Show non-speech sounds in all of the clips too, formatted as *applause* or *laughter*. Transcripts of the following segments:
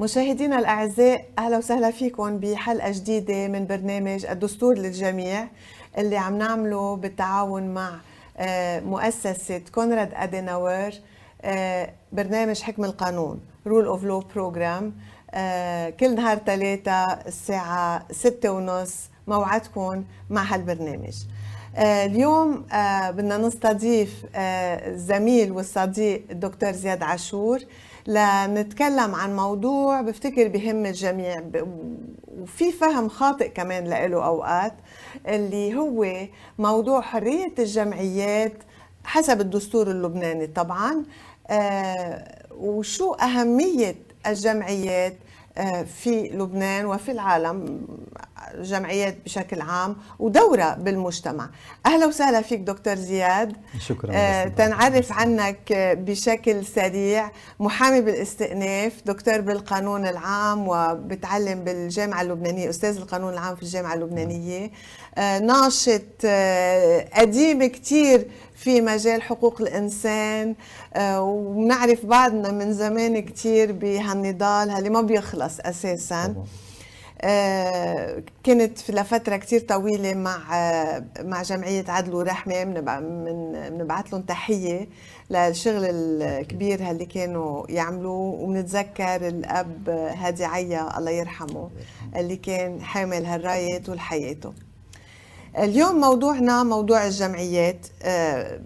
مشاهدينا الأعزاء أهلا وسهلا فيكم بحلقة جديدة من برنامج الدستور للجميع اللي عم نعمله بالتعاون مع آه، مؤسسة Konrad Adenauer آه، برنامج حكم القانون Rule of Law Program كل نهار ثلاثة الساعة ستة ونص موعدكم مع هالبرنامج. آه، اليوم بدنا نستضيف الزميل والصديق الدكتور زياد عاشور. لنتكلم عن موضوع بفتكر بهم الجميع وفي فهم خاطئ كمان له أوقات اللي هو موضوع حرية الجمعيات حسب الدستور اللبناني طبعا آه وشو أهمية الجمعيات؟ في لبنان وفي العالم جمعيات بشكل عام ودورة بالمجتمع. أهلا وسهلا فيك دكتور زياد. شكرا آه تنعرف عنك بشكل سريع. محامي بالاستئناف دكتور بالقانون العام وبتعلم بالجامعة اللبنانية أستاذ القانون العام في الجامعة اللبنانية. آه ناشط آه قديم كتير في مجال حقوق الإنسان آه، ونعرف بعضنا من زمان كتير بهالنضال اللي ما بيخلص أساساً. آه كنت لفترة كثير طويلة مع آه مع جمعية عدل ورحمة بنبعث لهم تحية للشغل الكبير اللي كانوا يعملوه وبنتذكر الأب هادي عيا الله يرحمه. اللي كان حامل هالراية طول حياته. اليوم موضوعنا موضوع الجمعيات. آه،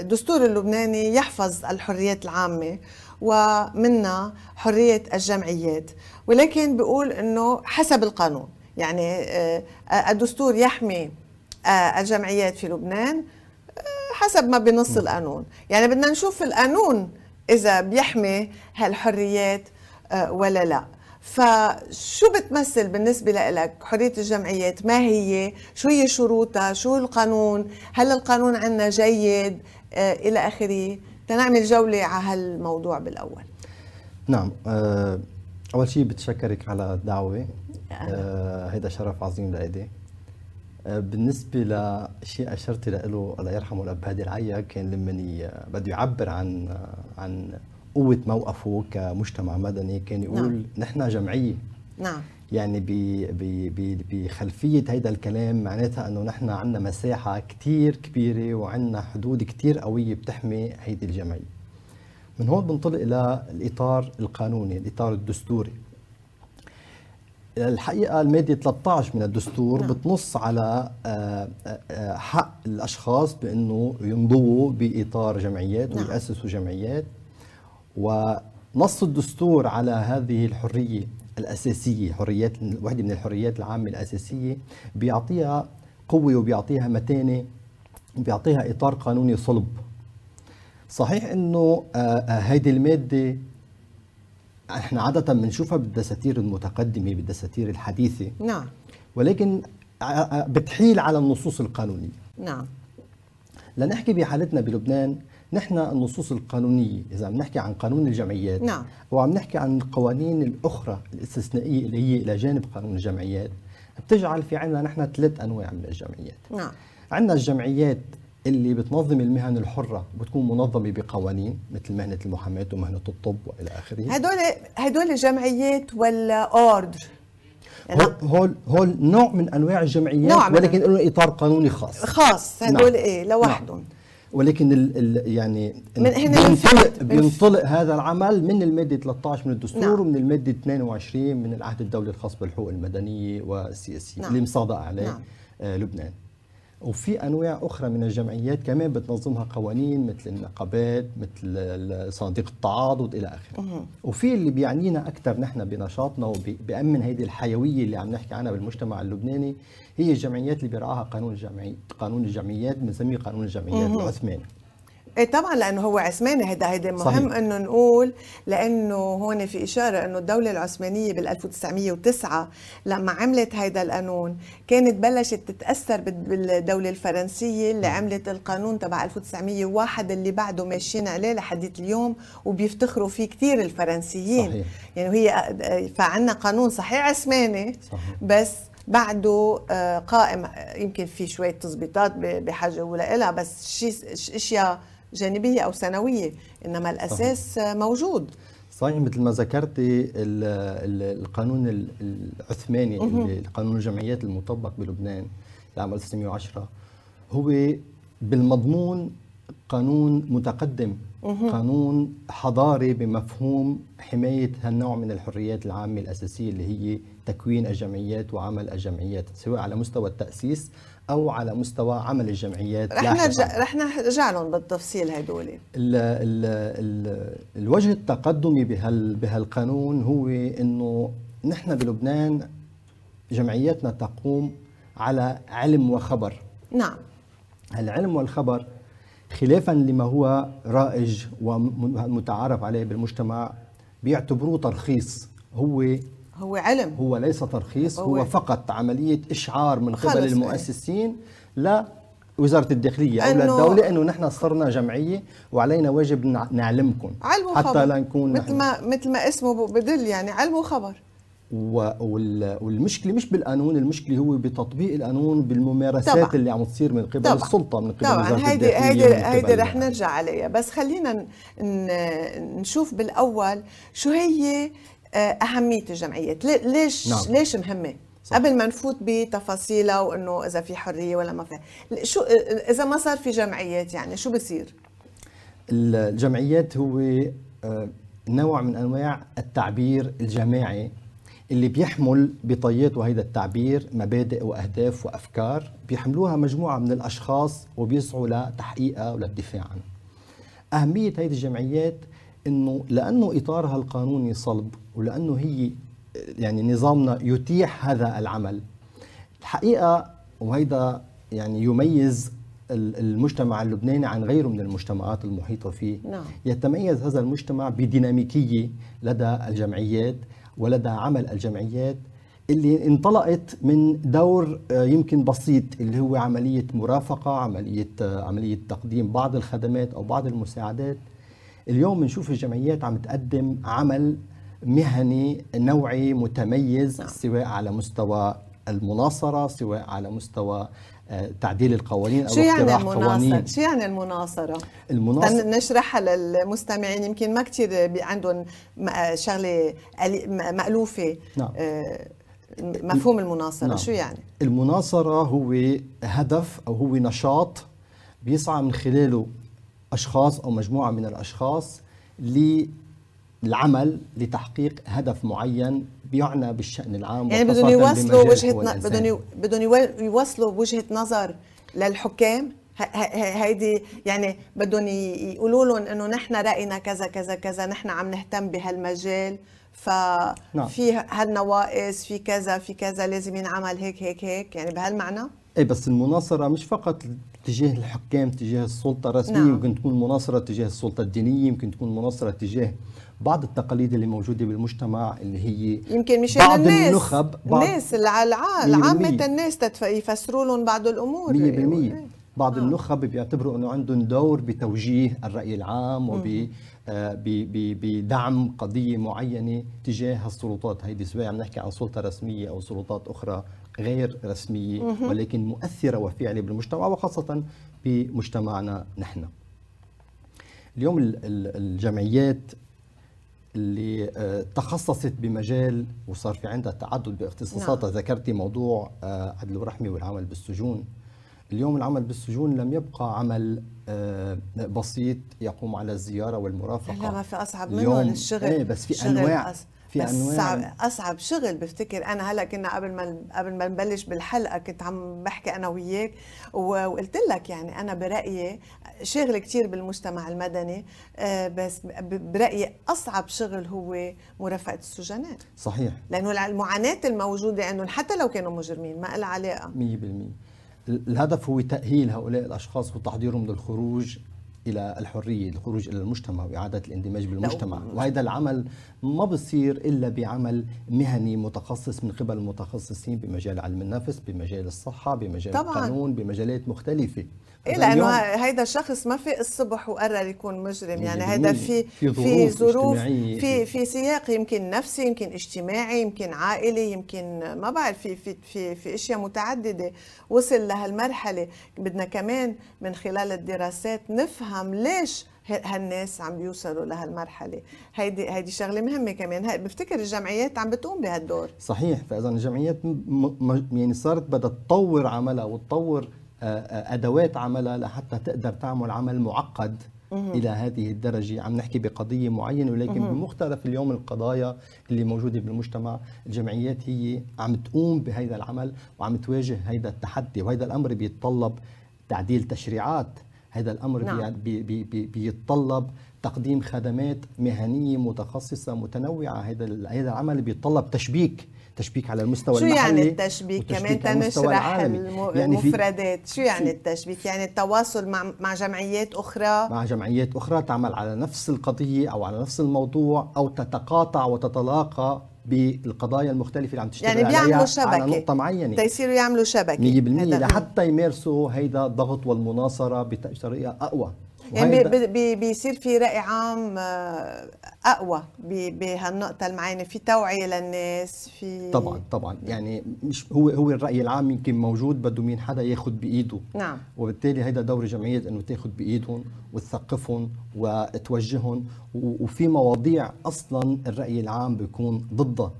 الدستور اللبناني يحفظ الحريات العامة ومنها حرية الجمعيات ولكن بيقول أنه حسب القانون. يعني آه، الدستور يحمي آه، الجمعيات في لبنان حسب ما بنص القانون. يعني بدنا نشوف القانون إذا بيحمي هالحريات ولا لا. فشو بتمثل بالنسبة لك حرية الجمعيات ما هي؟ شو هي شروطها؟ شو القانون؟ هل القانون عندنا جيد؟ آه إلى آخره. تنعمل جولة على هالموضوع بالأول. نعم آه أول شيء بتشكرك على الدعوة. آه هيدا شرف عظيم لإلي. آه بالنسبة لشيء أشرت له الله يرحمه الأب هادي العيا كان لما بده يعبر عن عن قوة موقفه كمجتمع مدني كان يقول نعم. نحن جمعية نعم يعني بخلفية هيدا الكلام معناتها أنه نحن عندنا مساحة كتير كبيرة وعندنا حدود كتير قوية بتحمي هيدي الجمعية من هون بنطلق إلى الإطار القانوني الإطار الدستوري الحقيقة المادة 13 من الدستور نعم. بتنص على آه، آه، حق الأشخاص بأنه ينضووا بإطار جمعيات نعم. ويأسسوا جمعيات ونص الدستور على هذه الحرية الأساسية حريات واحدة من الحريات العامة الأساسية بيعطيها قوة وبيعطيها متانة وبيعطيها إطار قانوني صلب. صحيح إنه آه، آه، هيدي المادة إحنا عادة بنشوفها بالدساتير المتقدمة بالدساتير الحديثة. نعم. ولكن آه، بتحيل على النصوص القانونية. نعم. لنحكي بحالتنا بلبنان نحن النصوص القانونية إذا عم نحكي عن قانون الجمعيات نعم. وعم نحكي عن القوانين الأخرى الاستثنائية اللي هي إلى جانب قانون الجمعيات بتجعل في عندنا نحن ثلاث أنواع من الجمعيات نعم. عندنا الجمعيات اللي بتنظم المهن الحرة بتكون منظمة بقوانين مثل مهنة المحاماة ومهنة الطب وإلى آخره هدول هدول جمعيات ولا أوردر هول هول هول نوع من أنواع الجمعيات نوع ولكن له إطار قانوني خاص خاص هدول نعم. إيه لوحدهم نعم. ولكن ال ال يعني من هنا بينطلق, بينطلق هذا العمل من الماده 13 من الدستور نعم. ومن الماده 22 من العهد الدولي الخاص بالحقوق المدنية والسياسية نعم. اللي مصادق عليه نعم. آه لبنان وفي أنواع أخرى من الجمعيات كمان بتنظمها قوانين مثل النقابات مثل صناديق التعاضد إلى آخره وفي اللي بيعنينا أكثر نحن بنشاطنا وبيامن هيدي الحيوية اللي عم نحكي عنها بالمجتمع اللبناني هي الجمعيات اللي بيرعاها قانون الجمعيات قانون الجمعيات بنسميه قانون الجمعيات العثماني. إيه طبعا لأنه هو عثماني. هيدا هيدا مهم إنه نقول لأنه هون في إشارة إنه الدولة العثمانية بال 1909 لما عملت هيدا القانون كانت بلشت تتأثر بالدولة الفرنسية اللي عملت القانون تبع 1901 اللي بعده ماشيين عليه لحديت اليوم وبيفتخروا فيه كثير الفرنسيين. صحيح. يعني هي فعنا قانون صحيح عثماني صحيح. بس بعده آه، قائم يمكن في شوية تظبيطات بحاجة ولا إلها بس شيء أشياء جانبية أو ثانويه إنما الأساس صحيح. موجود. صحيح مثل ما ذكرتي القانون العثماني قانون الجمعيات المطبق بلبنان لعام 1910 هو بالمضمون قانون متقدم. قانون حضاري بمفهوم حماية هالنوع من الحريات العامة الأساسية اللي هي تكوين الجمعيات وعمل الجمعيات سواء على مستوى التأسيس أو على مستوى عمل الجمعيات. رح نرجع رح نرجع لهم بالتفصيل هدول. ال ال ال الوجه التقدمي بهال بهالقانون هو إنه نحن بلبنان جمعياتنا تقوم على علم وخبر. نعم. العلم والخبر خلافا لما هو رائج ومتعارف عليه بالمجتمع بيعتبروه ترخيص. هو هو علم. هو ليس ترخيص هو, هو فقط عملية إشعار من قبل المؤسسين لا وزارة الداخلية أو للدولة أنه نحن صرنا جمعية وعلينا واجب نعلمكم علم حتى لا نكون مثل ما مثل ما اسمه بدل يعني علم وخبر والمشكلة مش بالقانون المشكلة هو بتطبيق القانون بالممارسات طبعا. اللي عم تصير من قبل طبعا. السلطه من قبل طبعا هيدي هيدي هيدي رح نرجع عليها بس خلينا نشوف بالأول شو هي آه، أهمية الجمعيات ليش نعم. ليش مهمة صح. قبل ما نفوت بتفاصيلها وإنه إذا في حرية ولا ما في شو إذا ما صار في جمعيات يعني شو بصير الجمعيات هو آه، نوع من أنواع التعبير الجماعي اللي بيحمل بطياته هيدا التعبير مبادئ وأهداف وأفكار بيحملوها مجموعة من الأشخاص وبيسعوا لتحقيقها وللدفاع عنها. أهمية هيدي الجمعيات إنه لأنه إطارها القانوني صلب ولأنه هي يعني نظامنا يتيح هذا العمل الحقيقة وهيدا يعني يميز المجتمع اللبناني عن غيره من المجتمعات المحيطة فيه نعم. يتميز هذا المجتمع بديناميكية لدى الجمعيات ولدى عمل الجمعيات اللي انطلقت من دور آه، يمكن بسيط اللي هو عملية مرافقة عملية آه، عملية تقديم بعض الخدمات أو بعض المساعدات اليوم بنشوف الجمعيات عم تقدم عمل مهني نوعي متميز نعم. سواء على مستوى المناصرة سواء على مستوى تعديل القوانين أو شو يعني المناصرة؟ شو يعني المناصرة؟ المناصرة نشرحها للمستمعين يمكن ما كثير عندهم شغلة مألوفة نعم. آه، مفهوم المناصرة نعم. شو يعني؟ المناصرة هو هدف أو هو نشاط بيسعى من خلاله أشخاص أو مجموعة من الأشخاص للعمل لتحقيق هدف معين بيعنى بالشأن العام يعني بدهم يوصلوا وجهة بدهم بدهم يوصلوا وجهة نظر للحكام هيدي يعني بدهم يقولوا لهم إنه نحن رأينا كذا كذا كذا نحن عم نهتم بهالمجال ففي نعم. هالنواقص في كذا في كذا لازم ينعمل هيك هيك هيك يعني بهالمعنى إيه بس المناصرة مش فقط تجاه الحكام تجاه السلطة الرسمية نعم. يمكن تكون مناصرة تجاه السلطة الدينية يمكن تكون مناصرة تجاه بعض التقاليد اللي موجودة بالمجتمع اللي هي يمكن مش بعض الناس النخب بعض الناس العامة الناس يفسروا لهم بعض الأمور 100% إيه. بعض آه. النخب بيعتبروا إنه عندهم دور بتوجيه الرأي العام وب آه، بدعم قضية معينة تجاه السلطات هيدي سواء عم نحكي عن سلطة رسمية أو سلطات أخرى غير رسمية ولكن مؤثرة وفعله بالمجتمع وخاصة بمجتمعنا نحن. اليوم الجمعيات اللي آه، تخصصت بمجال وصار في عندها تعدد باختصاصاتها. نعم. ذكرتي موضوع آه، عدل ورحمه والعمل بالسجون. اليوم العمل بالسجون لم يبقى عمل آه، بسيط يقوم على الزيارة والمرافقة. لا ما في أصعب منه الشغل. إيه بس في أنواع. أص... في بس انواع صعب أصعب شغل بفتكر أنا هلأ كنا قبل ما قبل ما نبلش بالحلقة كنت عم بحكي أنا وياك وقلت لك يعني أنا برأيي شغل كثير بالمجتمع المدني آه، بس برأيي أصعب شغل هو مرافقة السجناء صحيح. لأنه المعاناة الموجودة إنه حتى لو كانوا مجرمين ما لها علاقة. 100% الهدف هو تأهيل هؤلاء الأشخاص وتحضيرهم للخروج إلى الحرية الخروج إلى المجتمع وإعادة الاندماج بالمجتمع وهذا العمل ما بصير إلا بعمل مهني متخصص من قبل المتخصصين بمجال علم النفس بمجال الصحة بمجال طبعاً. القانون بمجالات مختلفة إيه لأنه هيدا الشخص ما في الصبح وقرر يكون مجرم. يعني هيدا في في ظروف في في سياق يمكن نفسي يمكن اجتماعي يمكن عائلي يمكن ما بعرف في في في في أشياء متعددة وصل لهالمرحلة. بدنا كمان من خلال الدراسات نفهم ليش هالناس عم بيوصلوا لهالمرحلة. هيدي هيدي شغلة مهمة كمان. بفتكر الجمعيات عم بتقوم بهالدور. صحيح فإذا الجمعيات يعني صارت بدها تطور عملها وتطور أدوات عملها لحتى تقدر تعمل عمل معقد إلى هذه الدرجة. عم نحكي بقضية معينة ولكن بمختلف اليوم القضايا اللي موجودة بالمجتمع الجمعيات هي عم تقوم بهذا العمل وعم تواجه هذا التحدي وهذا الأمر بيتطلب تعديل تشريعات هذا الأمر نعم. بي بي بي بيتطلب تقديم خدمات مهنية متخصصة متنوعة. هذا هذا العمل بيتطلب تشبيك تشبيك على المستوى شو المحلي يعني التشبيك كمان تنشرح يعني المفردات. شو يعني التشبيك؟ يعني التواصل مع مع جمعيات أخرى؟ مع جمعيات أخرى تعمل على نفس القضية أو على نفس الموضوع أو تتقاطع وتتلاقى بالقضايا المختلفة اللي عم تشتغل يعني بيعملوا شبكة. على نقطة معينة. تيصيروا يعملوا شبكة. 100% لحتى يمارسوا هيدا الضغط والمناصرة بطريقة أقوى. يعني بي بيصير في رأي عام آه، أقوى بهالنقطة المعينة. في توعية للناس في طبعا طبعا. يعني مش هو هو الرأي العام يمكن موجود بده مين حدا ياخذ بإيده. نعم. وبالتالي هيدا دور الجمعيات إنه تاخذ بإيدهم وتثقفهم وتوجههم. وفي مواضيع أصلا الرأي العام بيكون ضدها.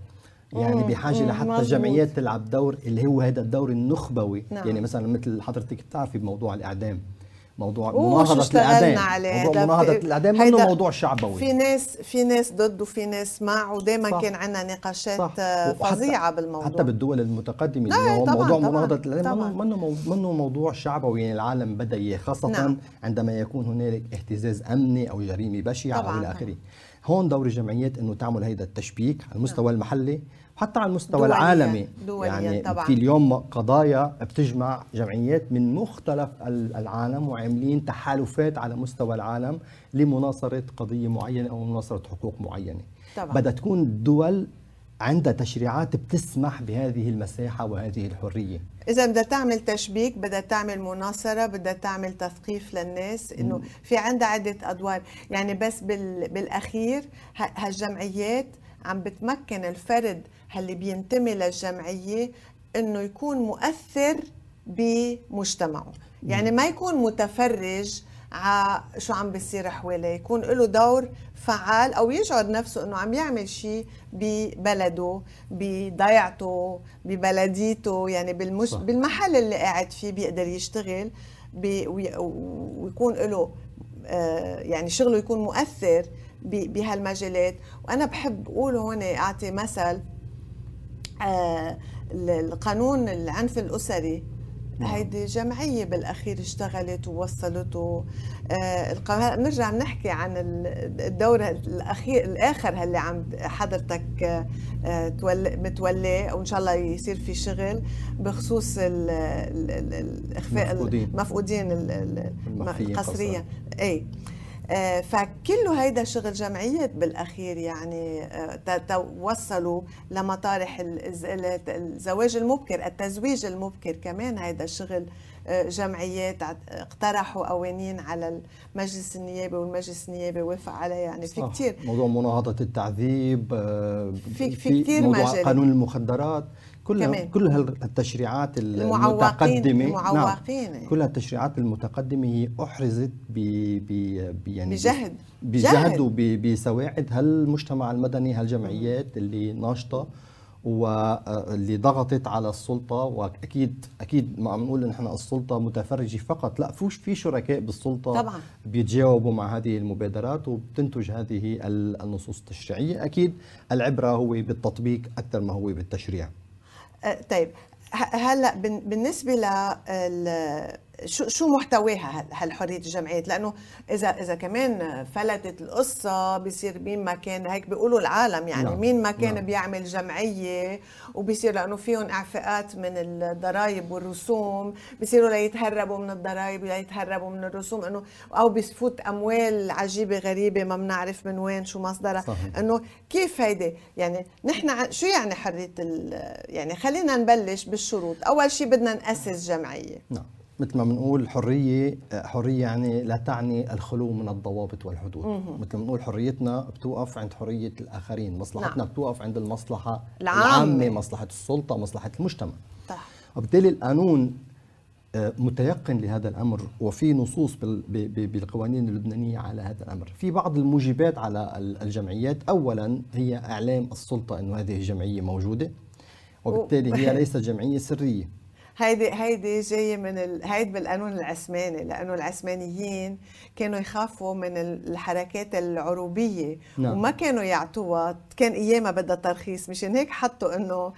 يعني بحاجة لحتى الجمعيات تلعب دور اللي هو هذا الدور النخبوي. نعم. يعني مثلا مثل حضرتك بتعرفي بموضوع الإعدام. موضوع مناهضة الإعدام. عليه؟ موضوع مناهضة الإعدام منه موضوع شعبوي. في ناس في ناس ضد وفي ناس مع ودائما كان عندنا نقاشات فظيعة بالموضوع. حتى بالدول المتقدمة اللي هو موضوع مناهضة الإعدام منه منه موضوع شعبوي. يعني العالم بدأ إياه خاصة نعم. عندما يكون هنالك اهتزاز أمني أو جريمة بشعة أو إلى آخره. هون دور الجمعيات إنه تعمل هيدا التشبيك على المستوى نعم. المحلي. حتى على المستوى دوليا العالمي. دوليا يعني طبعا. في اليوم قضايا بتجمع جمعيات من مختلف العالم وعاملين تحالفات على مستوى العالم لمناصرة قضية معينة أو مناصرة حقوق معينة. طبعا. بدها تكون الدول عندها تشريعات بتسمح بهذه المساحة وهذه الحرية. إذا بدها تعمل تشبيك بدها تعمل مناصرة بدها تعمل تثقيف للناس إنه في عندها عدة أدوار. يعني بس بالأخير هالجمعيات عم بتمكن الفرد اللي بينتمي للجمعية إنه يكون مؤثر بمجتمعه. يعني ما يكون متفرج على شو عم بيصير حواليه يكون له دور فعال أو يشعر نفسه إنه عم يعمل شيء ببلده بضيعته ببلديته يعني بالمش... صح. بالمحل اللي قاعد فيه بيقدر يشتغل بي... ويكون له آه، يعني شغله يكون مؤثر بهالمجالات. وأنا بحب أقول هون أعطي مثل القانون العنف الأسري. نعم. هيدي جمعية بالأخير اشتغلت ووصلته آه بنرجع بنحكي عن الدور الأخير الآخر اللي عم حضرتك آه متولاه وإن شاء الله يصير في شغل بخصوص الإخفاء المفقودين. القسرية أي. آه، فكله هيدا شغل جمعيات بالأخير يعني آه، توصلوا لمطارح الزواج المبكر التزويج المبكر كمان هيدا شغل آه، جمعيات اقترحوا قوانين على المجلس النيابي والمجلس النيابي وافق عليها. يعني في كثير موضوع مناهضة التعذيب في في كثير موضوع مجال. قانون المخدرات. كل كمان. كل هالتشريعات المتقدمه المعوقين نعم. كل التشريعات المتقدمة هي أحرزت ب ب يعني بجهد. بجهد وبسواعد هالمجتمع المدني هالجمعيات اللي ناشطة واللي ضغطت على السلطة. واكيد أكيد ما عم نقول نحن السلطة متفرجة فقط. لا فوش في شركاء بالسلطة طبعا. بيتجاوبوا مع هذه المبادرات وبتنتج هذه النصوص التشريعية. أكيد العبرة هو بالتطبيق أكثر ما هو بالتشريع. طيب هلأ بالنسبة ل شو شو محتواها هالحرية الجمعيات لأنه اذا إذا كمان فلتت القصة بصير مين ما كان هيك بيقولوا العالم يعني نعم. مين ما كان نعم. بيعمل جمعية وبصير لأنه فيهم اعفاءات من الضرائب والرسوم بصيروا ليتهربوا من الضرائب ليتهربوا من الرسوم انه أو بفوت أموال عجيبة غريبة ما بنعرف من وين شو مصدرها. إنه كيف هيدي؟ يعني نحن شو يعني حرية يعني خلينا نبلش بالشروط. أول شيء بدنا نأسس جمعية. نعم. مثل ما بنقول حرية حرية يعني لا تعني الخلو من الضوابط والحدود. مثل ما بنقول حريتنا بتوقف عند حرية الآخرين مصلحتنا نعم. بتوقف عند المصلحة العامة, مصلحة السلطة مصلحة المجتمع. صح. وبالتالي القانون آه، متيقن لهذا الأمر وفي نصوص بالقوانين اللبنانية على هذا الأمر، في بعض الموجبات على الجمعيات، اولا هي إعلام السلطة إنه هذه الجمعيه موجودة وبالتالي هي *laughs* ليست جمعية سرية. هيدي هيدي جاية من ال... هيدي بالقانون العثماني لأنه العثمانيين كانوا يخافوا من الحركات العروبية نعم. وما كانوا يعطوها كان أيامها بدها ترخيص مشان هيك حطوا إنه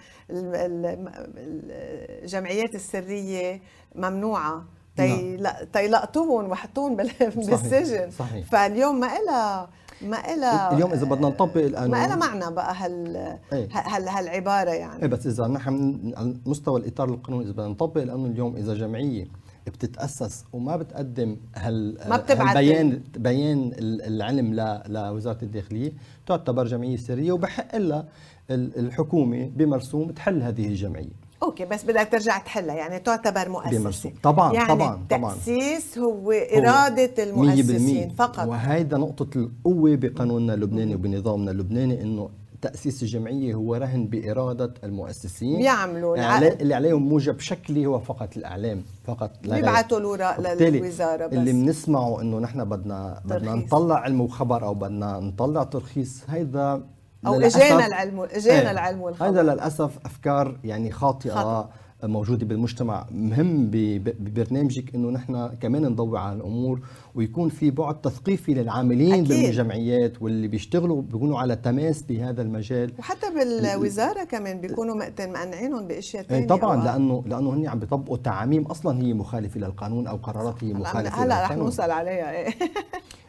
الجمعيات السرية ممنوعة تي نعم. تيلقطوهم وحطوهم بالسجن صحيح. صحيح. فاليوم ما إلها ما إلها اليوم إذا بدنا نطبق القانون ما إلها معنى بقى هال إيه؟ هال هالعبارة يعني. إيه بس إذا نحن على مستوى الإطار القانوني إذا بدنا نطبق القانون اليوم إذا جمعية بتتأسس وما بتقدم هال ما بتبعت بيان بيان العلم لوزارة الداخلية تعتبر جمعية سرية وبحق لها الحكومة بمرسوم تحل هذه الجمعية. okay بس بدك ترجع تحلها يعني تعتبر مؤسسة. طبعا يعني طبعا طبعا. التاسيس هو إرادة المؤسسين فقط. وهيدا نقطة القوة بقانوننا اللبناني وبنظامنا اللبناني إنه تأسيس الجمعية هو رهن بإرادة المؤسسين. بيعملوا اللي عليهم موجب شكلي هو فقط الإعلام فقط بيبعتوا الوراق للوزارة بس. اللي بنسمعه إنه نحن بدنا بدنا نطلع علم وخبر أو بدنا نطلع ترخيص هيدا أو اجانا العلم اجانا إيه. العلم والخبر. هذا للأسف أفكار يعني خاطئة خطأ. موجودة بالمجتمع. مهم ببرنامجك إنه نحن كمان نضوي على الأمور ويكون في بعد تثقيفي للعاملين أكيد. بالجمعيات واللي بيشتغلوا بيكونوا على تماس بهذا المجال. وحتى بالوزارة كمان بيكونوا مقنعينهم بأشياء ثانية طبعا لأنه لأنه هن عم بيطبقوا تعاميم. أصلا هي مخالفة للقانون أو قرارات هي مخالفة هلا رح نوصل عليها إيه. *laughs*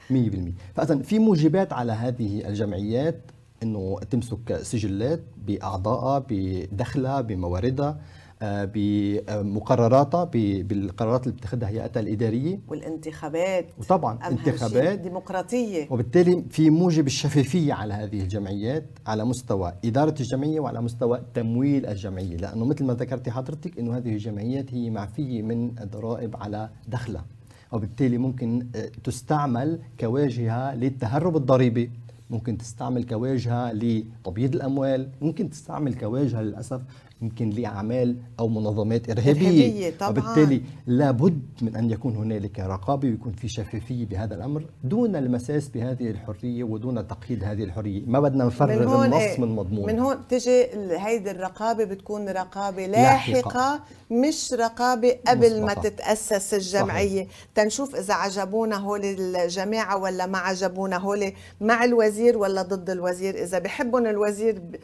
100% فاذا في موجبات على هذه الجمعيات. إنه تمسك سجلات باعضائها بدخلها بمواردها آه، بمقرراتها بالقرارات اللي بتاخذها هيئتها الإدارية. والانتخابات وطبعا انتخابات ديمقراطية. وبالتالي في موجب الشفافية على هذه الجمعيات على مستوى إدارة الجمعية وعلى مستوى تمويل الجمعية. لأنه مثل ما ذكرتي حضرتك إنه هذه الجمعيات هي معفية من الضرائب على دخلها وبالتالي ممكن آه، تستعمل كواجهه للتهرب الضريبي. ممكن تستعمل كواجهة لتبييض الأموال ممكن تستعمل كواجهة للأسف يمكن لأعمال أو منظمات إرهابية, إرهابية طبعا. وبالتالي لابد من أن يكون هنالك رقابة ويكون في شفافية بهذا الأمر دون المساس بهذه الحرية ودون تقييد هذه الحرية. ما بدنا نفرغ النص إيه من مضمون. من هون تجي هيدي الرقابة بتكون رقابة لاحقة, لاحقة. مش رقابة قبل ما تتأسس الجمعية. تنشوف إذا عجبونا هول الجماعة ولا ما عجبونا هول مع الوزير ولا ضد الوزير. إذا بحبهم الوزير ب...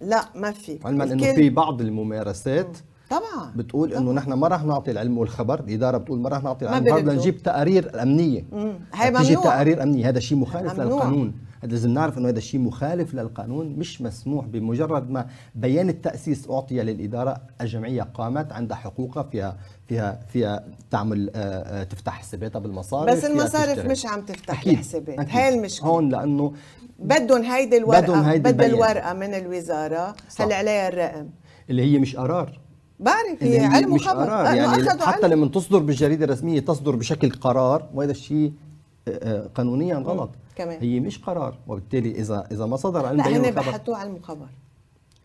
لا ما في. علما إنه في بعض الممارسات طبعا. بتقول إنه نحن ما راح نعطي العلم والخبر الإدارة بتقول ما راح نعطي العلم والخبر نجيب تقارير أمنية. هي تيجي تقارير أمنية. هذا شيء مخالف ممنوع. للقانون. لازم نعرف إنه هذا الشيء مخالف للقانون مش مسموح. بمجرد ما بيان التأسيس أعطي للإدارة الجمعية قامت عندها حقوقها فيها فيها فيها تعمل آه، آه، تفتح حساباتها بالمصارف بس المصارف مش عم تفتح حسابات هاي المشكلة. هون لأنه بدهم هيدي الورقة بدهم هيدي الورقة من الوزارة. هل عليها الرقم؟ اللي هي مش قرار. بعرف هي علم مش وخبر. قرار. يعني حتى لما تصدر بالجريده الرسميه تصدر بشكل قرار وهذا الشيء آه، قانونيا غلط. كمان. هي مش قرار. وبالتالي إذا إذا ما صدر علم لا هن بحثوه علم وخبر.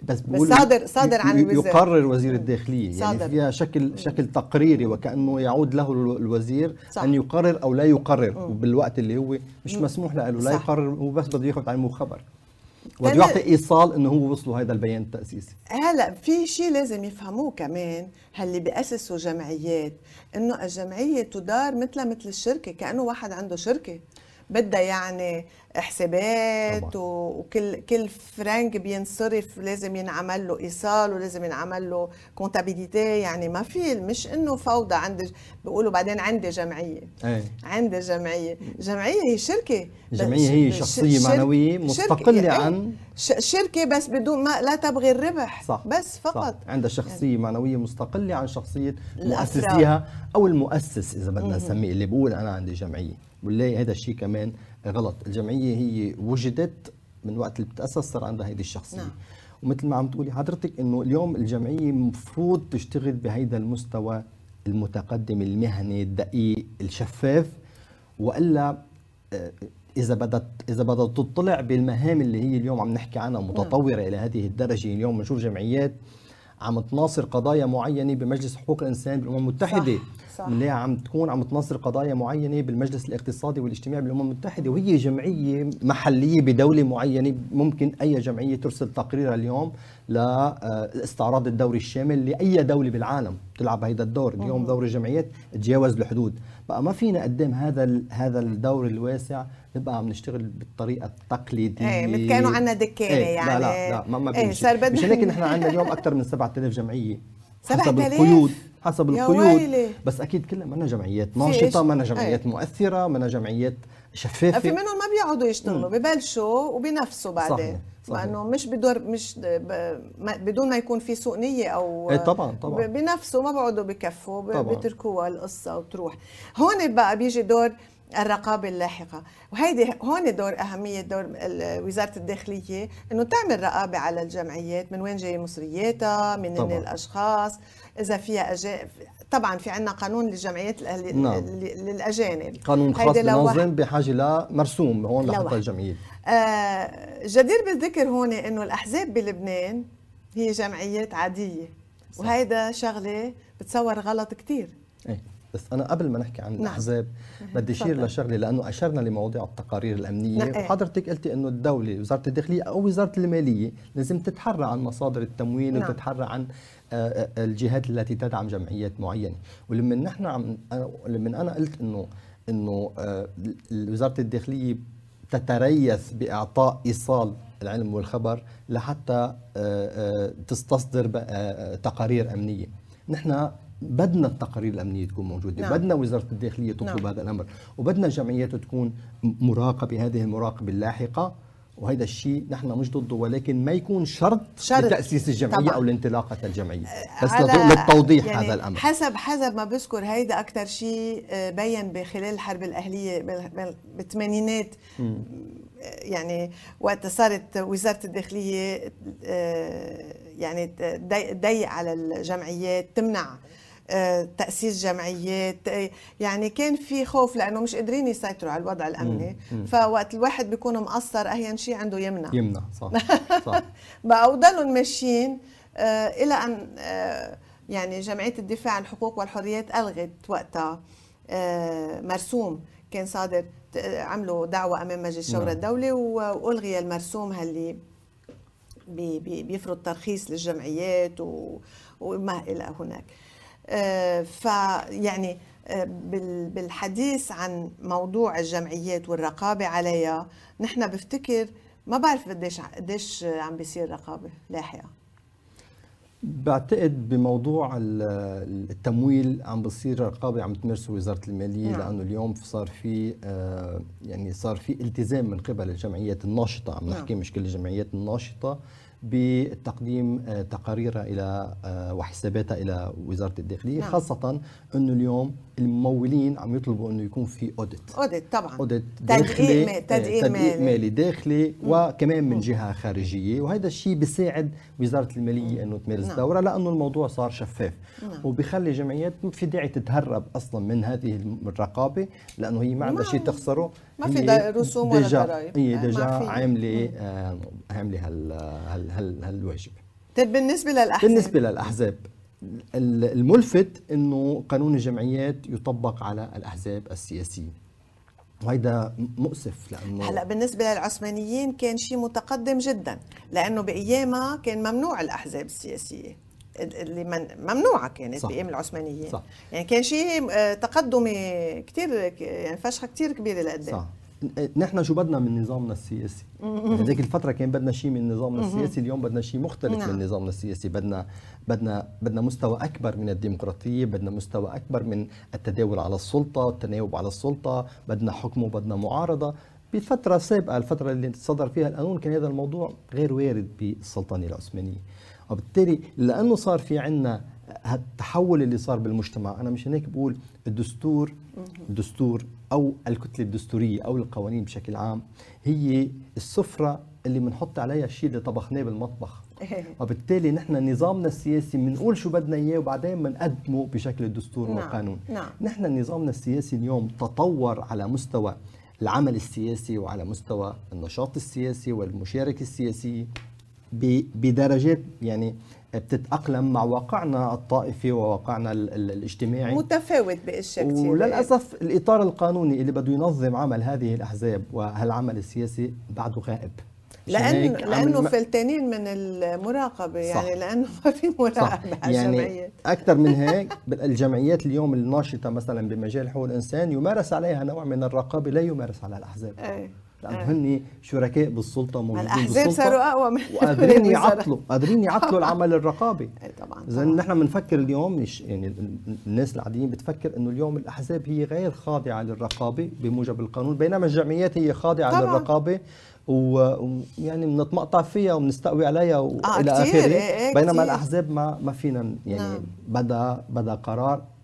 بس, بس صادر صادر عن الوزير. يقرر وزير الداخلية. يعني صادر. فيها شكل شكل تقريري وكأنه يعود له الوزير صح. أن يقرر أو لا يقرر. بالوقت اللي هو مش مسموح له لا يقرر هو بس بده ياخذ علم وخبر. بده يعطي إيصال إنه هو وصلوا هذا البيان التأسيسي. هلا في شيء لازم يفهموه كمان هاللي بياسسوا جمعيات إنه الجمعية تدار مثلها مثل الشركة كأنه واحد عنده شركة. بدها يعني حسابات وكل كل فرنك بينصرف لازم ينعمل له إيصال ولازم ينعمل له كونتابيليتي يعني ما في مش إنه فوضى عندي بيقولوا بعدين عندي جمعية. إيه. عندي جمعية. جمعية هي شركة الجمعيه هي شخصية شرك معنوية مستقلة شركة عن شركة بس بدون ما لا تبغي الربح. صح. بس فقط. صح. عندها شخصية يعني. معنوية مستقلة عن شخصية مؤسسيها أو المؤسس إذا بدنا نسميه اللي بقول أنا عندي جمعية. بنلاقي هذا الشيء كمان غلط الجمعية هي وجدت من وقت اللي بتأسس صار عندها هيدي الشخصية نعم. ومثل ما عم تقولي حضرتك إنه اليوم الجمعية المفروض تشتغل بهيدا المستوى المتقدم المهني الدقيق الشفاف وإلا آه، إذا بدت إذا بدت تطلع بالمهام اللي هي اليوم عم نحكي عنها نعم. متطورة نعم. إلى هذه الدرجة اليوم بنشوف جمعيات عم تناصر قضايا معينة بمجلس حقوق الإنسان بالأمم المتحدة صح. صح. بنلاقيها عم تكون عم تناصر قضايا معينة بالمجلس الاقتصادي والاجتماعي بالأمم المتحدة وهي جمعية محلية بدولة معينة. ممكن أي جمعية ترسل تقريرها اليوم لاستعراض الدوري الشامل لأي دولة بالعالم تلعب هذا الدور. اليوم دور الجمعيات تجاوز الحدود. بقى ما فينا قدام هذا هذا الدور الواسع نبقى عم نشتغل بالطريقة التقليدية. إيه كانوا عندنا دكانه إيه يعني لا لا لا ما, ما إيه صار بدنا مشان هيك *laughs* نحن عندنا اليوم أكثر من 7000 جمعية. حسب 7000 القيود حسب القيود ويلي. بس أكيد كلها منا جمعيات في؟ ناشطة منا جمعيات إيه. مؤثرة منا جمعيات في شفافه منهم ما بيقعدوا يشتغلوا ببلشوا وبنفسوا بعدين صحيح، صحيح. لأنه مش بدور مش بدون ما يكون في سوء نية أو إيه طبعاً، طبعاً. بنفسه ما بيقعدوا بكفوا. بيتركوها القصة وتروح هون بقى بيجي دور الرقابة اللاحقة وهيدي هون دور أهمية دور ال- وزارة الداخلية إنه تعمل رقابة على الجمعيات من وين جاي مصرياتها من طبعاً. الأشخاص إذا فيها أجا... طبعا في عندنا قانون للجمعيات الأهلي... نعم. للأجانب قانون خاص بنظم بحاجة لمرسوم هون. لحتى الجمعية آه، جدير بالذكر هون إنه الأحزاب بلبنان هي جمعيات عادية صح. وهيدا شغلة بتصور غلط كتير إيه بس أنا قبل ما نحكي عن نعم. الأحزاب بدي اشير. لشغله لأنه أشرنا لمواضيع التقارير الأمنية نعم، إيه. وحضرتك قلتي إنه الدولة وزارة الداخلية أو وزارة المالية لازم تتحرى عن مصادر التمويل نعم. وتتحرى عن آه، آه، الجهات التي تدعم جمعيات معينة ولما نحن عم لما أنا قلت إنه إنه آه، وزارة الداخلية تتريث بإعطاء إيصال العلم والخبر لحتى تستصدر تقارير أمنية نحن بدنا التقارير الأمنية تكون موجودة نعم. بدنا وزارة الداخلية تطلب نعم. هذا الأمر وبدنا الجمعيات تكون مراقبة هذه المراقبة اللاحقة وهذا الشيء نحن مش ضده ولكن ما يكون شرط, شرط. لتأسيس الجمعية طبعاً. أو لانطلاقة الجمعية بس على- لط- للتوضيح يعني هذا الأمر حسب حسب ما بذكر هيدا أكثر شيء آه، بين بخلال الحرب الأهلية بال- بال- بالثمانينات آه، يعني وقت صارت وزارة الداخلية آه، يعني تضي- تضيق على الجمعيات تمنع آه، تأسيس جمعيات آه، يعني كان في خوف لأنه مش قادرين يسيطروا على الوضع الأمني. فوقت الواحد بيكون مقصر أهين شيء عنده يمنع. يمنع صح صح. *laughs* بقى وضلوا ماشيين آه إلى أن يعني جمعية الدفاع عن الحقوق والحريات ألغت وقتها. مرسوم كان صادر عملوا دعوة أمام مجلس الشورى نعم. الدولي و- وألغي المرسوم اللي بي بي بيفرض ترخيص للجمعيات وما إلى هناك. فيعني آه، بال- بالحديث عن موضوع الجمعيات والرقابة عليها نحن بفتكر ما بعرف قديش قديش عم بيصير رقابة لاحقة بعتقد بموضوع ال- التمويل عم بصير رقابة عم تمارسه وزارة المالية نعم. لأنه اليوم صار في آه، يعني صار في التزام من قبل الجمعيات الناشطة عم نعم. نحكي مش كل الجمعيات الناشطة بتقديم آه، تقاريرها إلى آه، وحساباتها إلى وزارة الداخلية نعم. خاصة أنه اليوم الممولين عم يطلبوا إنه يكون في اوديت audit طبعا audit داخلي آه، تدقيق مالي. مالي داخلي وكمان من جهة خارجية وهذا الشيء بيساعد وزارة المالية إنه تمارس نعم. دورها لأنه الموضوع صار شفاف نعم. وبيخلي جمعيات ما في داعي تتهرب أصلا من هذه الرقابة لأنه هي ما عندها شيء تخسره ما في رسوم ولا ضرائب. هي في. عاملة آه، عاملة هال هال هال هالواجب طيب بالنسبة للأحزاب بالنسبة للأحزاب الملفت إنه قانون الجمعيات يطبق على الأحزاب السياسية وهيدا مؤسف لأنه هلا بالنسبة للعثمانيين كان شيء متقدم جدا لأنه بأيامها كان ممنوع الأحزاب السياسية اللي من ممنوعة كانت صح. بأيام العثمانيين صح. يعني كان شيء آه، تقدمي كثير يعني فشخة كثير كبيرة لقدام صح نحن شو بدنا من نظامنا السياسي؟ هذيك الفترة كان بدنا شيء من نظامنا السياسي اليوم بدنا شيء مختلف نعم. من نظامنا السياسي. بدنا بدنا بدنا مستوى أكبر من الديمقراطية بدنا مستوى أكبر من التداول على السلطة التناوب على السلطة بدنا حكم وبدنا معارضة. بفترة سابقة الفترة اللي صدر فيها القانون كان هذا الموضوع غير وارد بالسلطنة العثمانية. وبالتالي لأنه صار في عنا هالتحول اللي صار بالمجتمع أنا مشان هيك بقول الدستور الدستور أو الكتلة الدستورية أو القوانين بشكل عام هي السفرة اللي بنحط عليها الشيء اللي طبخناه بالمطبخ *laughs* وبالتالي نحن نظامنا السياسي بنقول شو بدنا إياه وبعدين بنقدمه بشكل الدستور نعم، والقانون نعم. نحن نظامنا السياسي اليوم تطور على مستوى العمل السياسي وعلى مستوى النشاط السياسي والمشاركة السياسية ب- بدرجات يعني بتتأقلم مع واقعنا الطائفي وواقعنا الاجتماعي. متفاوت باشياء كثير وللأسف الإطار القانوني اللي بده ينظم عمل هذه الأحزاب وهالعمل السياسي بعده غائب. لأن لأنه فلتانين من المراقبة صح. يعني لأنه ما في مراقبة على يعني الجمعيات. أكثر من هيك الجمعيات اليوم الناشطة مثلا بمجال حقوق الإنسان يمارس عليها نوع من الرقابة لا يمارس على الأحزاب. أي. لأنه. هن شركاء بالسلطة موجودين الأحزاب صاروا أقوى من وقادرين *laughs* يعطلوا قادرين يعطلوا العمل الرقابي طبعا اذا نحن بنفكر اليوم مش يعني الناس العاديين بتفكر إنه اليوم الأحزاب هي غير خاضعة للرقابة بموجب القانون بينما الجمعيات هي خاضعة طبعا. للرقابة ويعني بنتمقطع فيها وبنستقوي عليها والى آه آخره إيه، إيه، بينما الأحزاب ما ما فينا يعني نعم. بدا بدا قرار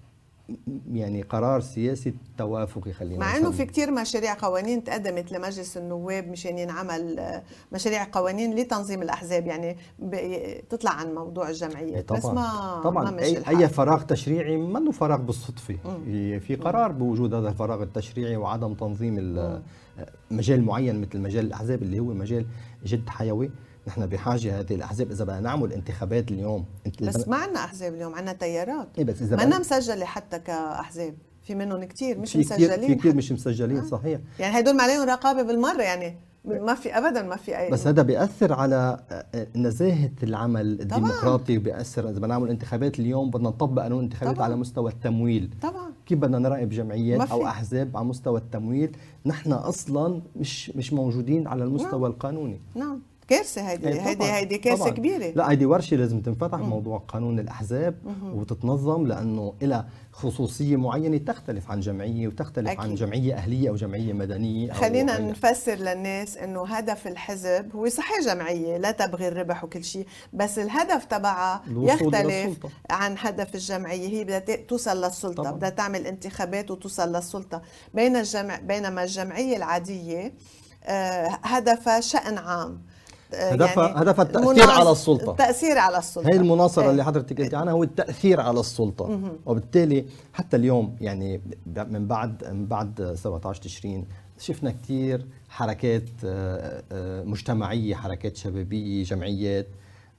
يعني قرار سياسي توافقي خلينا مع إنه في كثير مشاريع قوانين تقدمت لمجلس النواب مشان ينعمل مشاريع قوانين لتنظيم الأحزاب يعني تطلع عن موضوع الجمعيات. طبعا. بس ما طبعا. ما أي, أي فراغ تشريعي منه فراغ بالصدفة. في قرار بوجود هذا الفراغ التشريعي وعدم تنظيم مجال معين مثل مجال الأحزاب اللي هو مجال جد حيوي. نحن بحاجة هذه الأحزاب. إذا بدنا نعمل انتخابات اليوم بس ما عندنا أحزاب اليوم عندنا تيارات. إيه بس إذا ما مسجلة حتى كأحزاب. في منهم كثير مش في مسجلين في كثير مش مسجلين آه. صحيح. يعني هدول ما عليهم رقابة بالمرة يعني ما في ابدا ما في اي بس هذا بيأثر على آه، نزاهة العمل الديمقراطي بياثر إذا بدنا نعمل انتخابات اليوم بدنا نطبق قانون انتخابات طبعا. على مستوى التمويل. طبعا. كيف بدنا نراقب جمعيات أو أحزاب على مستوى التمويل؟ نحن أصلا مش مش موجودين على المستوى نعم. القانوني. نعم. كارثة هيدي إيه، هيدي هيدي كارثة كبيرة لا هيدي ورشة لازم تنفتح مم. موضوع قانون الأحزاب مم. وتتنظم لأنه لها خصوصية معينة تختلف عن جمعية وتختلف أكيد. عن جمعية أهلية أو جمعية مدنية أو خلينا أو نفسر للناس إنه هدف الحزب هو صحيح جمعية لا تبغي الربح وكل شيء بس الهدف تبعها يختلف عن هدف الجمعية هي بدها توصل للسلطة. بدها تعمل انتخابات وتوصل للسلطة بين الجمع بينما الجمعية العادية آه، هدفها شأن عام هدفها يعني هدفها التأثير على السلطة التأثير على السلطة هي المناصرة إيه. اللي حضرتك قلتي عنها هو التأثير على السلطة. وبالتالي حتى اليوم يعني من بعد من بعد 17 تشرين شفنا كثير حركات آه، آه، مجتمعية حركات شبابية جمعيات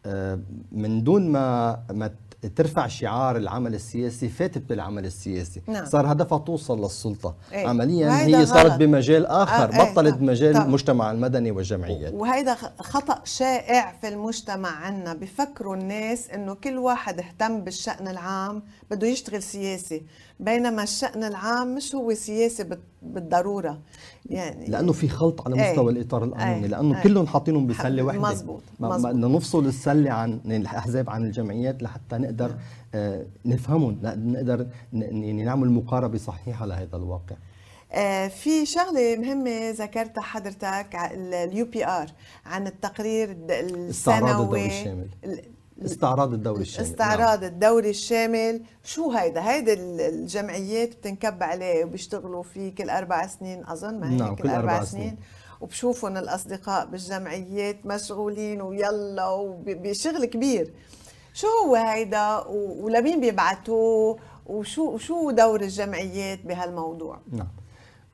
آه، من دون ما ما ترفع شعار العمل السياسي فاتت بالعمل السياسي نعم. صار هدفها توصل للسلطة إيه؟ عمليا هي صارت غلط. بمجال آه إيه بطلت بمجال المجتمع المدني والجمعيات وهيدا خطأ شائع في المجتمع عنا بفكروا الناس إنه كل واحد اهتم بالشأن العام بده يشتغل سياسي بينما الشأن العام مش هو سياسي بالضرورة. يعني لأنه في خلط على مستوى إيه الإطار القانوني لأنه إيه. كلهم حاطينهم بسلة واحدة مزبوط, مزبوط. بدنا نفصل السلة عن الأحزاب عن الجمعيات لحتى نقدر آه نفهمهم نقدر نعمل مقاربة صحيحة لهذا الواقع. آه في شغلة مهمة ذكرتها حضرتك ال UPR عن التقرير السنوي الشامل. استعراض الدوري الشامل. استعراض نعم. الدوري الشامل. شو هيدا؟ هيدا الجمعيات بتنكب عليه وبيشتغلوا فيه كل أربع سنين أظن ما هيك نعم كل أربع سنين, سنين. وبشوفهم الأصدقاء بالجمعيات مشغولين ويلا وبشغل كبير. شو هو هيدا؟ ولمين بيبعتوه؟ وشو شو دور الجمعيات بهالموضوع؟ نعم.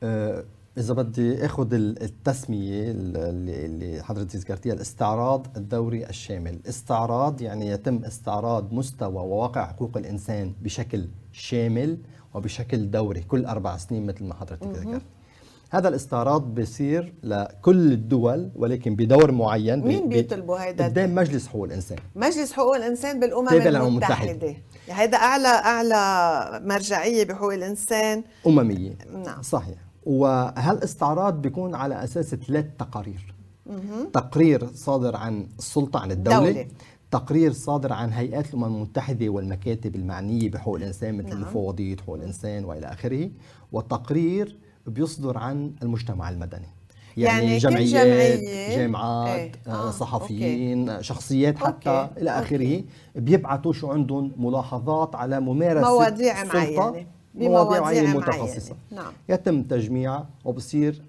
أه إذا بدي آخذ التسمية اللي حضرتك ذكرتيها الاستعراض الدوري الشامل. استعراض يعني يتم استعراض مستوى وواقع حقوق الإنسان بشكل شامل وبشكل دوري كل أربع سنين مثل ما حضرتك ذكرت. هذا الاستعراض بيصير لكل الدول ولكن بدور معين مين بيطلبوا هيدا قدام مجلس حقوق الإنسان. مجلس حقوق الإنسان بالأمم المتحدة. يعني هيدا اعلى أعلى مرجعية بحقوق الإنسان. أممية. نعم. صحيح. وهالاستعراض بيكون على أساس ثلاث تقارير تقرير صادر عن السلطة عن الدولة دولة. تقرير صادر عن هيئات الأمم المتحدة والمكاتب المعنية بحقوق الإنسان مثل نعم. مفوضيه حقوق الإنسان وإلى آخره وتقرير بيصدر عن المجتمع المدني يعني, يعني جمعيات جمعية جامعات إيه؟ آه صحفيين okay. شخصيات حتى okay. إلى آخره بيبعثوا شو عندهم ملاحظات على ممارسة مواضيع معينة بمواضيع متخصصة. نعم. يتم تجميعها وبصير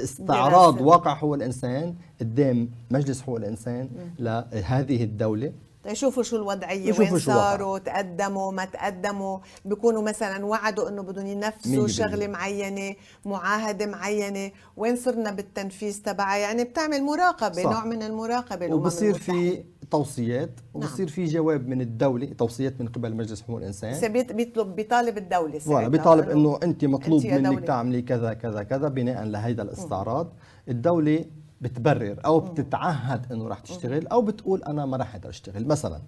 استعراض واقع حقوق الإنسان قدام مجلس حقوق الإنسان لهذه الدولة. يشوفوا شو الوضعية وين صاروا تقدموا ما تقدموا. بيكونوا مثلا وعدوا إنه بدهم ينفذوا شغلة معينة معاهدة معينة. وين صرنا بالتنفيذ تبعها؟ يعني بتعمل مراقبة صح. نوع من المراقبة وبصير في توصيات وبصير في جواب من الدولة توصيات من قبل مجلس حقوق الإنسان. بيطلب بيطالب الدولة فوالا بيطالب إنه انت مطلوب انت منك تعملي كذا كذا كذا بناء لهيدا الاستعراض. الدولة بتبرر أو بتتعهد إنه رح تشتغل أو بتقول أنا ما رح أقدر أشتغل. مثلا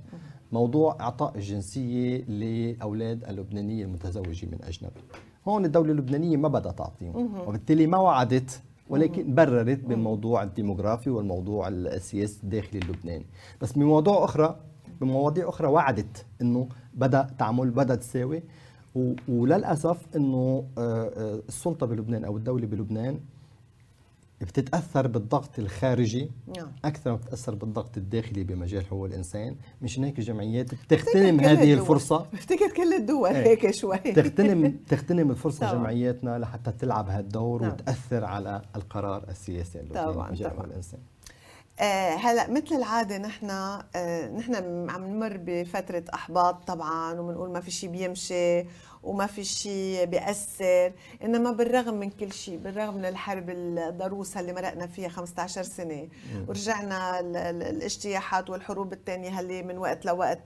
موضوع إعطاء الجنسية لأولاد اللبنانيه المتزوجين من أجنبي. هون الدولة اللبنانية ما بدها تعطيهم وبالتالي ما وعدت ولكن بررت بالموضوع الديموغرافي والموضوع السياسي الداخلي اللبناني. بس بمواضيع أخرى بمواضيع أخرى وعدت إنه بدأ تعمل بدا تساوي وللأسف إنه آه، آه، السلطة بلبنان أو الدولة بلبنان بتتأثر بالضغط الخارجي نعم. أكثر ما بتتأثر بالضغط الداخلي بمجال حقوق الإنسان مشان هيك الجمعيات بتغتنم هذه الدول. الفرصة بفتكر كل الدول إيه. هيك شوي تغتنم *laughs* تغتنم الفرصة طبعا. جمعياتنا لحتى تلعب هالدور نعم. وتأثر على القرار السياسي طبعا مجال حقوق الإنسان آه هلا مثل العادة نحن آه نحن عم نمر بفترة أحباط طبعا وبنقول ما في شيء بيمشي وما في شيء بيأثر إنما بالرغم من كل شيء بالرغم من الحرب الضروسة اللي مرقنا فيها 15 سنة ورجعنا الاجتياحات والحروب الثانية اللي من وقت لوقت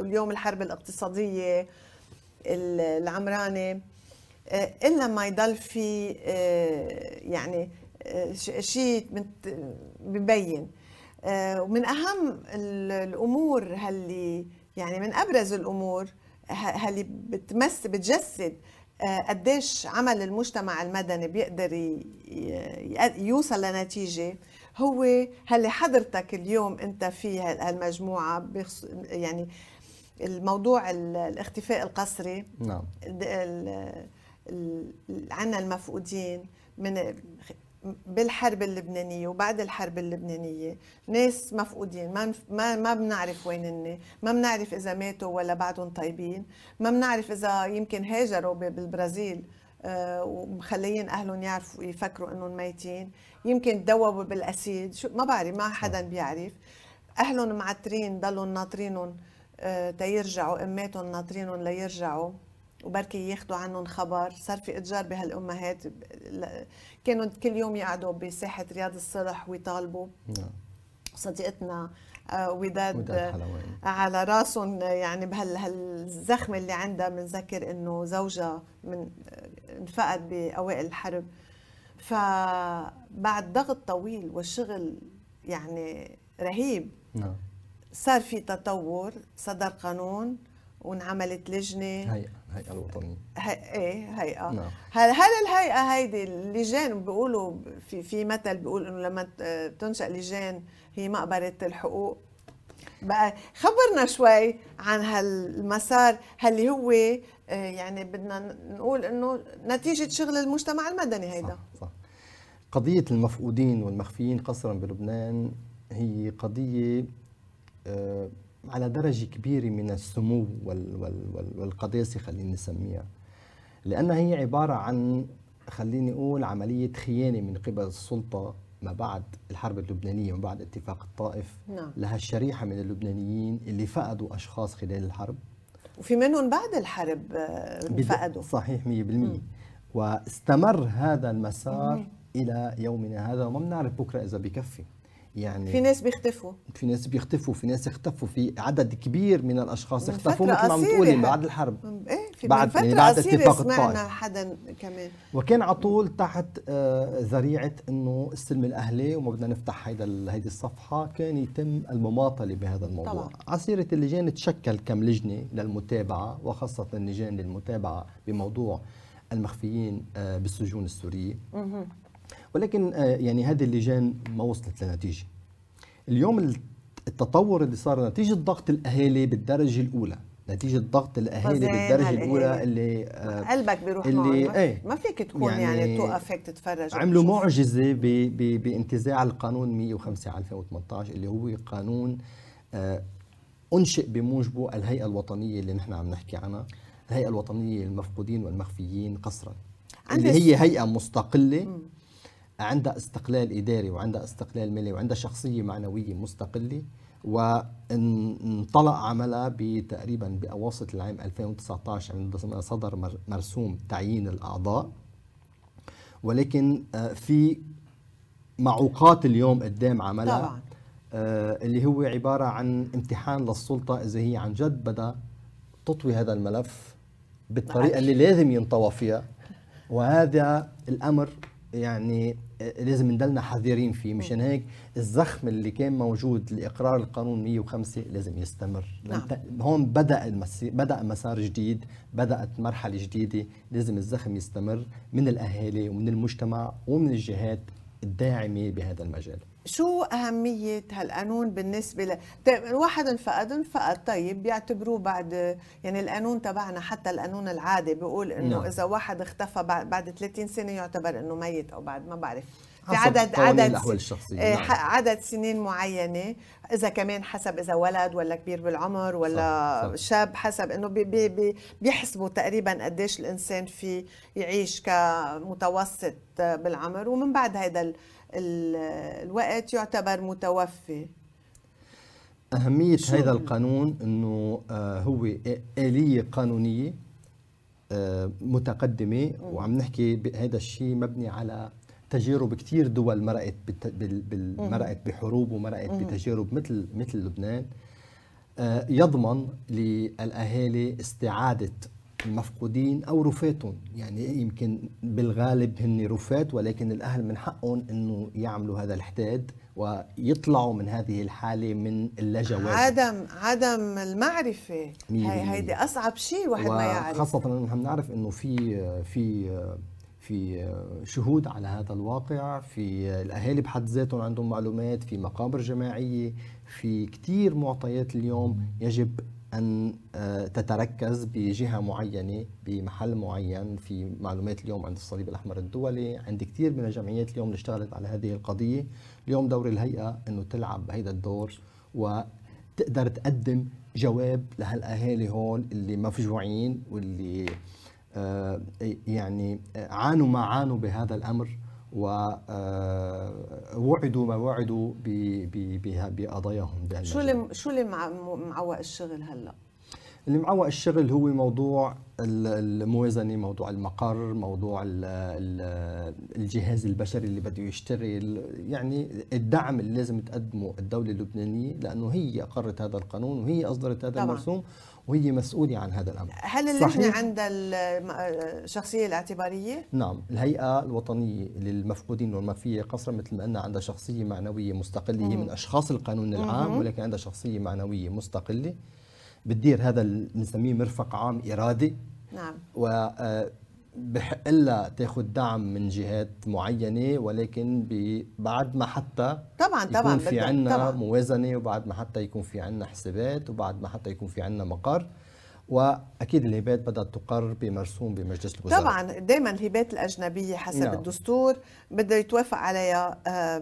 اليوم الحرب الاقتصادية العمرانة إلا ما يضل في يعني شيء ببين. ومن أهم الأمور اللي يعني من أبرز الأمور اللي بتمس بتجسد آه، قديش عمل المجتمع المدني بيقدر يوصل لنتيجة. هو اللي حضرتك اليوم انت في هالمجموعة يعني الموضوع الاختفاء القسري نعم. عنا المفقودين من بالحرب اللبنانية وبعد الحرب اللبنانية ناس مفقودين ما ما ما بنعرف وين هن ما بنعرف إذا ماتوا ولا بعدهم طيبين ما بنعرف إذا يمكن هاجروا بالبرازيل آه، ومخليين أهلهم يعرفوا يفكروا إنهم ميتين. يمكن تدوبوا بالأسيد شو ما بعرف ما حدا بيعرف. أهلهم معترين ضلوا ناطرينهم آه، تيرجعوا أماتهم ناطرينهم ليرجعوا. وبركي ياخذوا عنهم خبر. صار في إتجار بهالأمهات. كانوا كل يوم يقعدوا بساحه رياض الصلح ويطالبوا. نعم. صديقتنا آه، وداد على راسهم يعني بهالزخمه اللي عندها بنذكر إنه زوجها من انفقد بأوائل الحرب. فبعد ضغط طويل والشغل يعني رهيب نعم. صار في تطور صدر قانون وانعملت لجنة. هيئة. الهيئه الوطنية هي... إيه هيئة نعم. هل هل الهيئة هيدي اللجان بيقولوا في في مثل بيقول إنه لما تنشأ لجان هي مقبرة الحقوق بقى خبرنا شوي عن هالمسار اللي هو آه، يعني بدنا نقول إنه نتيجة شغل المجتمع المدني هيدا صح, صح. قضية المفقودين والمخفيين قسرا بلبنان هي قضية آه، على درجة كبيرة من السمو والقداسة خلينا نسميها لأنها هي عبارة عن خليني أقول عملية خيانة من قبل السلطة ما بعد الحرب اللبنانية وما بعد اتفاق الطائف نعم. لها الشريحة من اللبنانيين اللي فقدوا أشخاص خلال الحرب وفي منهم بعد الحرب آه، فقدوا صحيح 100% مم. واستمر هذا المسار مم. إلى يومنا هذا وما بنعرف بكرة إذا بكفي يعني في ناس بيختفوا. في ناس بيختفوا في ناس اختفوا في عدد كبير من الأشخاص اختفوا مثل ما عم تقولي بعد الحرب. إيه بعد يعني بعد اتفاق الطائف. حدا كمان. وكان على طول تحت آه، ذريعة إنه السلم الأهلي وما بدنا نفتح هيدا هيدي الصفحة كان يتم المماطلة بهذا الموضوع. طبعا. عسيره اللجان تشكل كم لجنة للمتابعة وخاصة اللجان للمتابعة بموضوع المخفيين آه، بالسجون السورية. ولكن آه، يعني هذه اللجان ما وصلت لنتيجة. اليوم التطور اللي صار نتيجة ضغط الأهالي بالدرجة الأولى. نتيجة ضغط الأهالي بالدرجة الأولى اللي آه قلبك بيروح اللي إيه ما فيك تكون يعني, يعني توقف هيك تتفرج عملوا معجزة بانتزاع القانون 105 على 2018 اللي هو قانون آه أنشئ بموجبه الهيئة الوطنية اللي نحن عم نحكي عنها الهيئة الوطنية للمفقودين والمخفيين قسرا اللي هي هيئة مستقلة م. عندها استقلال إداري وعندها استقلال مالي وعندها شخصية معنوية مستقلة وانطلق عملها بتقريبا بأواسط العام 2019 عندما صدر مرسوم تعيين الأعضاء. ولكن آه، في معوقات اليوم قدام عملها طبعا. اللي هو عبارة عن امتحان للسلطة إذا هي عن جد بدها تطوي هذا الملف بالطريقة اللي لازم ينطوى فيها. وهذا الأمر يعني لازم نضلنا حذرين فيه مشان هيك الزخم اللي كان موجود لإقرار القانون 105 لازم يستمر. نعم. هون بدأ المسير بدأ مسار جديد بدأت مرحلة جديدة لازم الزخم يستمر من الأهالي ومن المجتمع ومن الجهات الداعمة بهذا المجال. شو أهمية هالقانون بالنسبة ل طيب واحد انفقد انفقد طيب بيعتبروه بعد يعني القانون تبعنا حتى القانون العادي بيقول إنه نعم. إذا واحد اختفى بعد 30 سنة يعتبر إنه ميت أو بعد ما بعرف في عدد عدد الشخصية آه، نعم. عدد سنين معينة إذا كمان حسب إذا ولد ولا كبير بالعمر ولا صح. صح. شاب حسب إنه بي بي بيحسبوا تقريبا قديش الإنسان في يعيش كمتوسط بالعمر ومن بعد هذا الوقت يعتبر متوفي أهمية هذا القانون أنه آه، هو آلية قانونية آه، متقدمة وعم نحكي هذا الشيء مبني على تجارب كثير دول مرقت مرقت بحروب ومرقت بتجارب مثل مثل لبنان. آه، يضمن للأهالي استعادة المفقودين أو رفاتهم. يعني يمكن بالغالب هن رفات ولكن الأهل من حقهم إنه يعملوا هذا الحداد ويطلعوا من هذه الحالة من اللجوات عدم عدم المعرفة. هي هيدي أصعب شيء الواحد ما يعرف. خاصه نحن نعرف إنه في في في شهود على هذا الواقع. في الأهالي بحد ذاتهم عندهم معلومات في مقابر جماعية في كثير معطيات اليوم يجب أن آه، تتركز بجهة معينة بمحل معين. في معلومات اليوم عند الصليب الأحمر الدولي عند كثير من الجمعيات اليوم اللي اشتغلت على هذه القضية. اليوم دور الهيئة أنه تلعب بهذا الدور وتقدر تقدم جواب لهالأهالي هون اللي مفجوعين واللي آه، يعني عانوا ما عانوا بهذا الأمر ووعدوا آه، ما وعدوا بقضاياهم شو اللي شو اللي معوق الشغل هلأ؟ اللي معوق الشغل هو موضوع الموازنة، موضوع المقر، موضوع الجهاز البشري اللي بده يشتغل، يعني الدعم اللي لازم تقدمه الدولة اللبنانية لأنه هي اقرت هذا القانون وهي أصدرت هذا طبعا. المرسوم وهي مسؤولة عن هذا الأمر. هل اللجنة عندها الشخصية الاعتبارية؟ نعم الهيئة الوطنية للمفقودين والمفية قصرا مثل ما قلنا عندها شخصية معنوية مستقلة هي من أشخاص القانون العام ولكن عندها شخصية معنوية مستقلة. بتدير هذا نسميه مرفق عام إرادي. نعم. و آه، بحق لها تاخذ دعم من جهات معينة ولكن بعد ما حتى طبعا يكون طبعا في عندنا موازنة وبعد ما حتى يكون في عندنا حسابات وبعد ما حتى يكون في عندنا مقر. وأكيد الهبات بدها تقر بمرسوم بمجلس الوزراء. طبعا دائما الهبات الأجنبية حسب نعم. الدستور بده يتوافق عليها آه،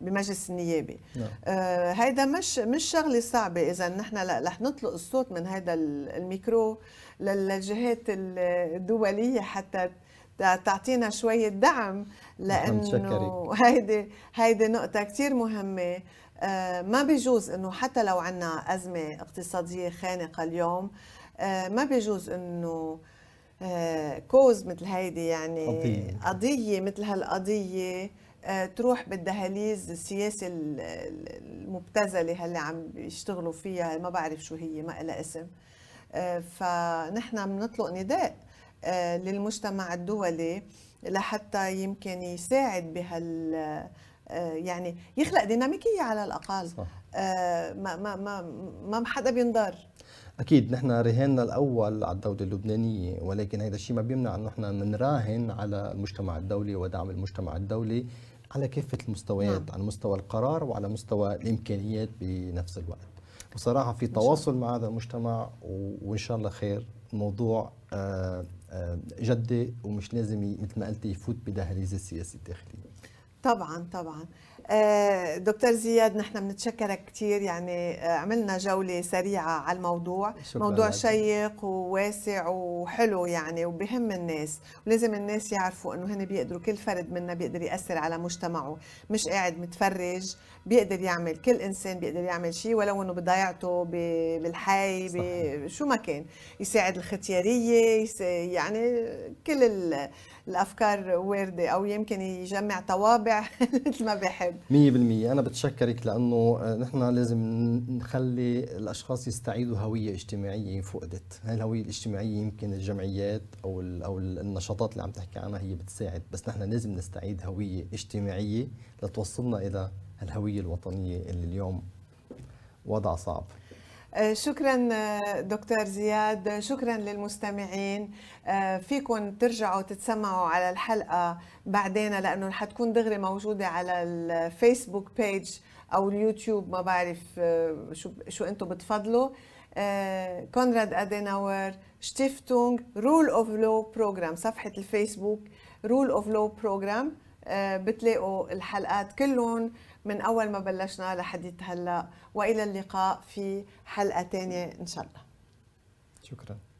بمجلس النيابي نعم. آه، هيدا مش مش شغلة صعبة. اذا نحن رح نطلق الصوت من هذا الميكرو للجهات الدولية حتى تعطينا شوية دعم لأنه هيدي هيدي نقطة كثير مهمة. آه، ما بيجوز إنه حتى لو عندنا أزمة اقتصادية خانقة اليوم آه، ما بيجوز إنه آه، cause مثل هيدي يعني قضية, قضية مثل هالقضية تروح بالدهاليز السياسة المبتذلة اللي عم بيشتغلوا فيها ما بعرف شو هي ما لها اسم. فنحن بنطلق نداء للمجتمع الدولي لحتى يمكن يساعد بهال آه، يعني يخلق ديناميكية على الأقل. صح. آه، ما ما ما ما حدا بينضر. أكيد نحن رهاننا الأول على الدولة اللبنانية ولكن هذا الشيء ما بيمنع إنه نحن نراهن على المجتمع الدولي ودعم المجتمع الدولي على كافة المستويات نعم. على مستوى القرار وعلى مستوى الإمكانيات بنفس الوقت. وصراحة في تواصل مع هذا المجتمع وإن شاء الله خير. الموضوع آه، جدي ومش لازم مثل ما قلتي يفوت بدهاليز السياسة الداخليه طبعا طبعا. آه، دكتور زياد نحن بنتشكرك كثير يعني آه، عملنا جولة سريعة على الموضوع. موضوع لك. شيق وواسع وحلو يعني وبهم الناس. ولازم الناس يعرفوا إنه هن بيقدروا كل فرد منا بيقدر يأثر على مجتمعه. مش قاعد متفرج بيقدر يعمل كل إنسان بيقدر يعمل شيء ولو إنه بضيعته بالحي بشو ما كان. يساعد الختيارية يعني كل الأفكار وارده أو يمكن يجمع طوابع *laughs* مثل ما بحب. أنا بتشكرك لأنه آه، نحن لازم نخلي الأشخاص يستعيدوا هوية اجتماعية فقدت هاي الهوية الاجتماعية يمكن الجمعيات أو أو النشاطات اللي عم تحكي عنها هي بتساعد بس نحن لازم نستعيد هوية اجتماعية لتوصلنا إلى الهوية الوطنية اللي اليوم وضع صعب. شكرا آه، دكتور زياد. شكرا للمستمعين. آه، فيكم ترجعوا تتسمعوا على الحلقة بعدين لأنه حتكون دغري موجودة على ال Facebook page أو اليوتيوب. ما بعرف شو شو أنتم بتفضلوا. Konrad Adenauer Stiftung Rule of Law Program صفحة الفيسبوك Rule of Law Program بتلاقوا الحلقات كلهم. من أول ما بلشنا لحديت هلأ وإلى اللقاء في حلقة تانية إن شاء الله. شكراً.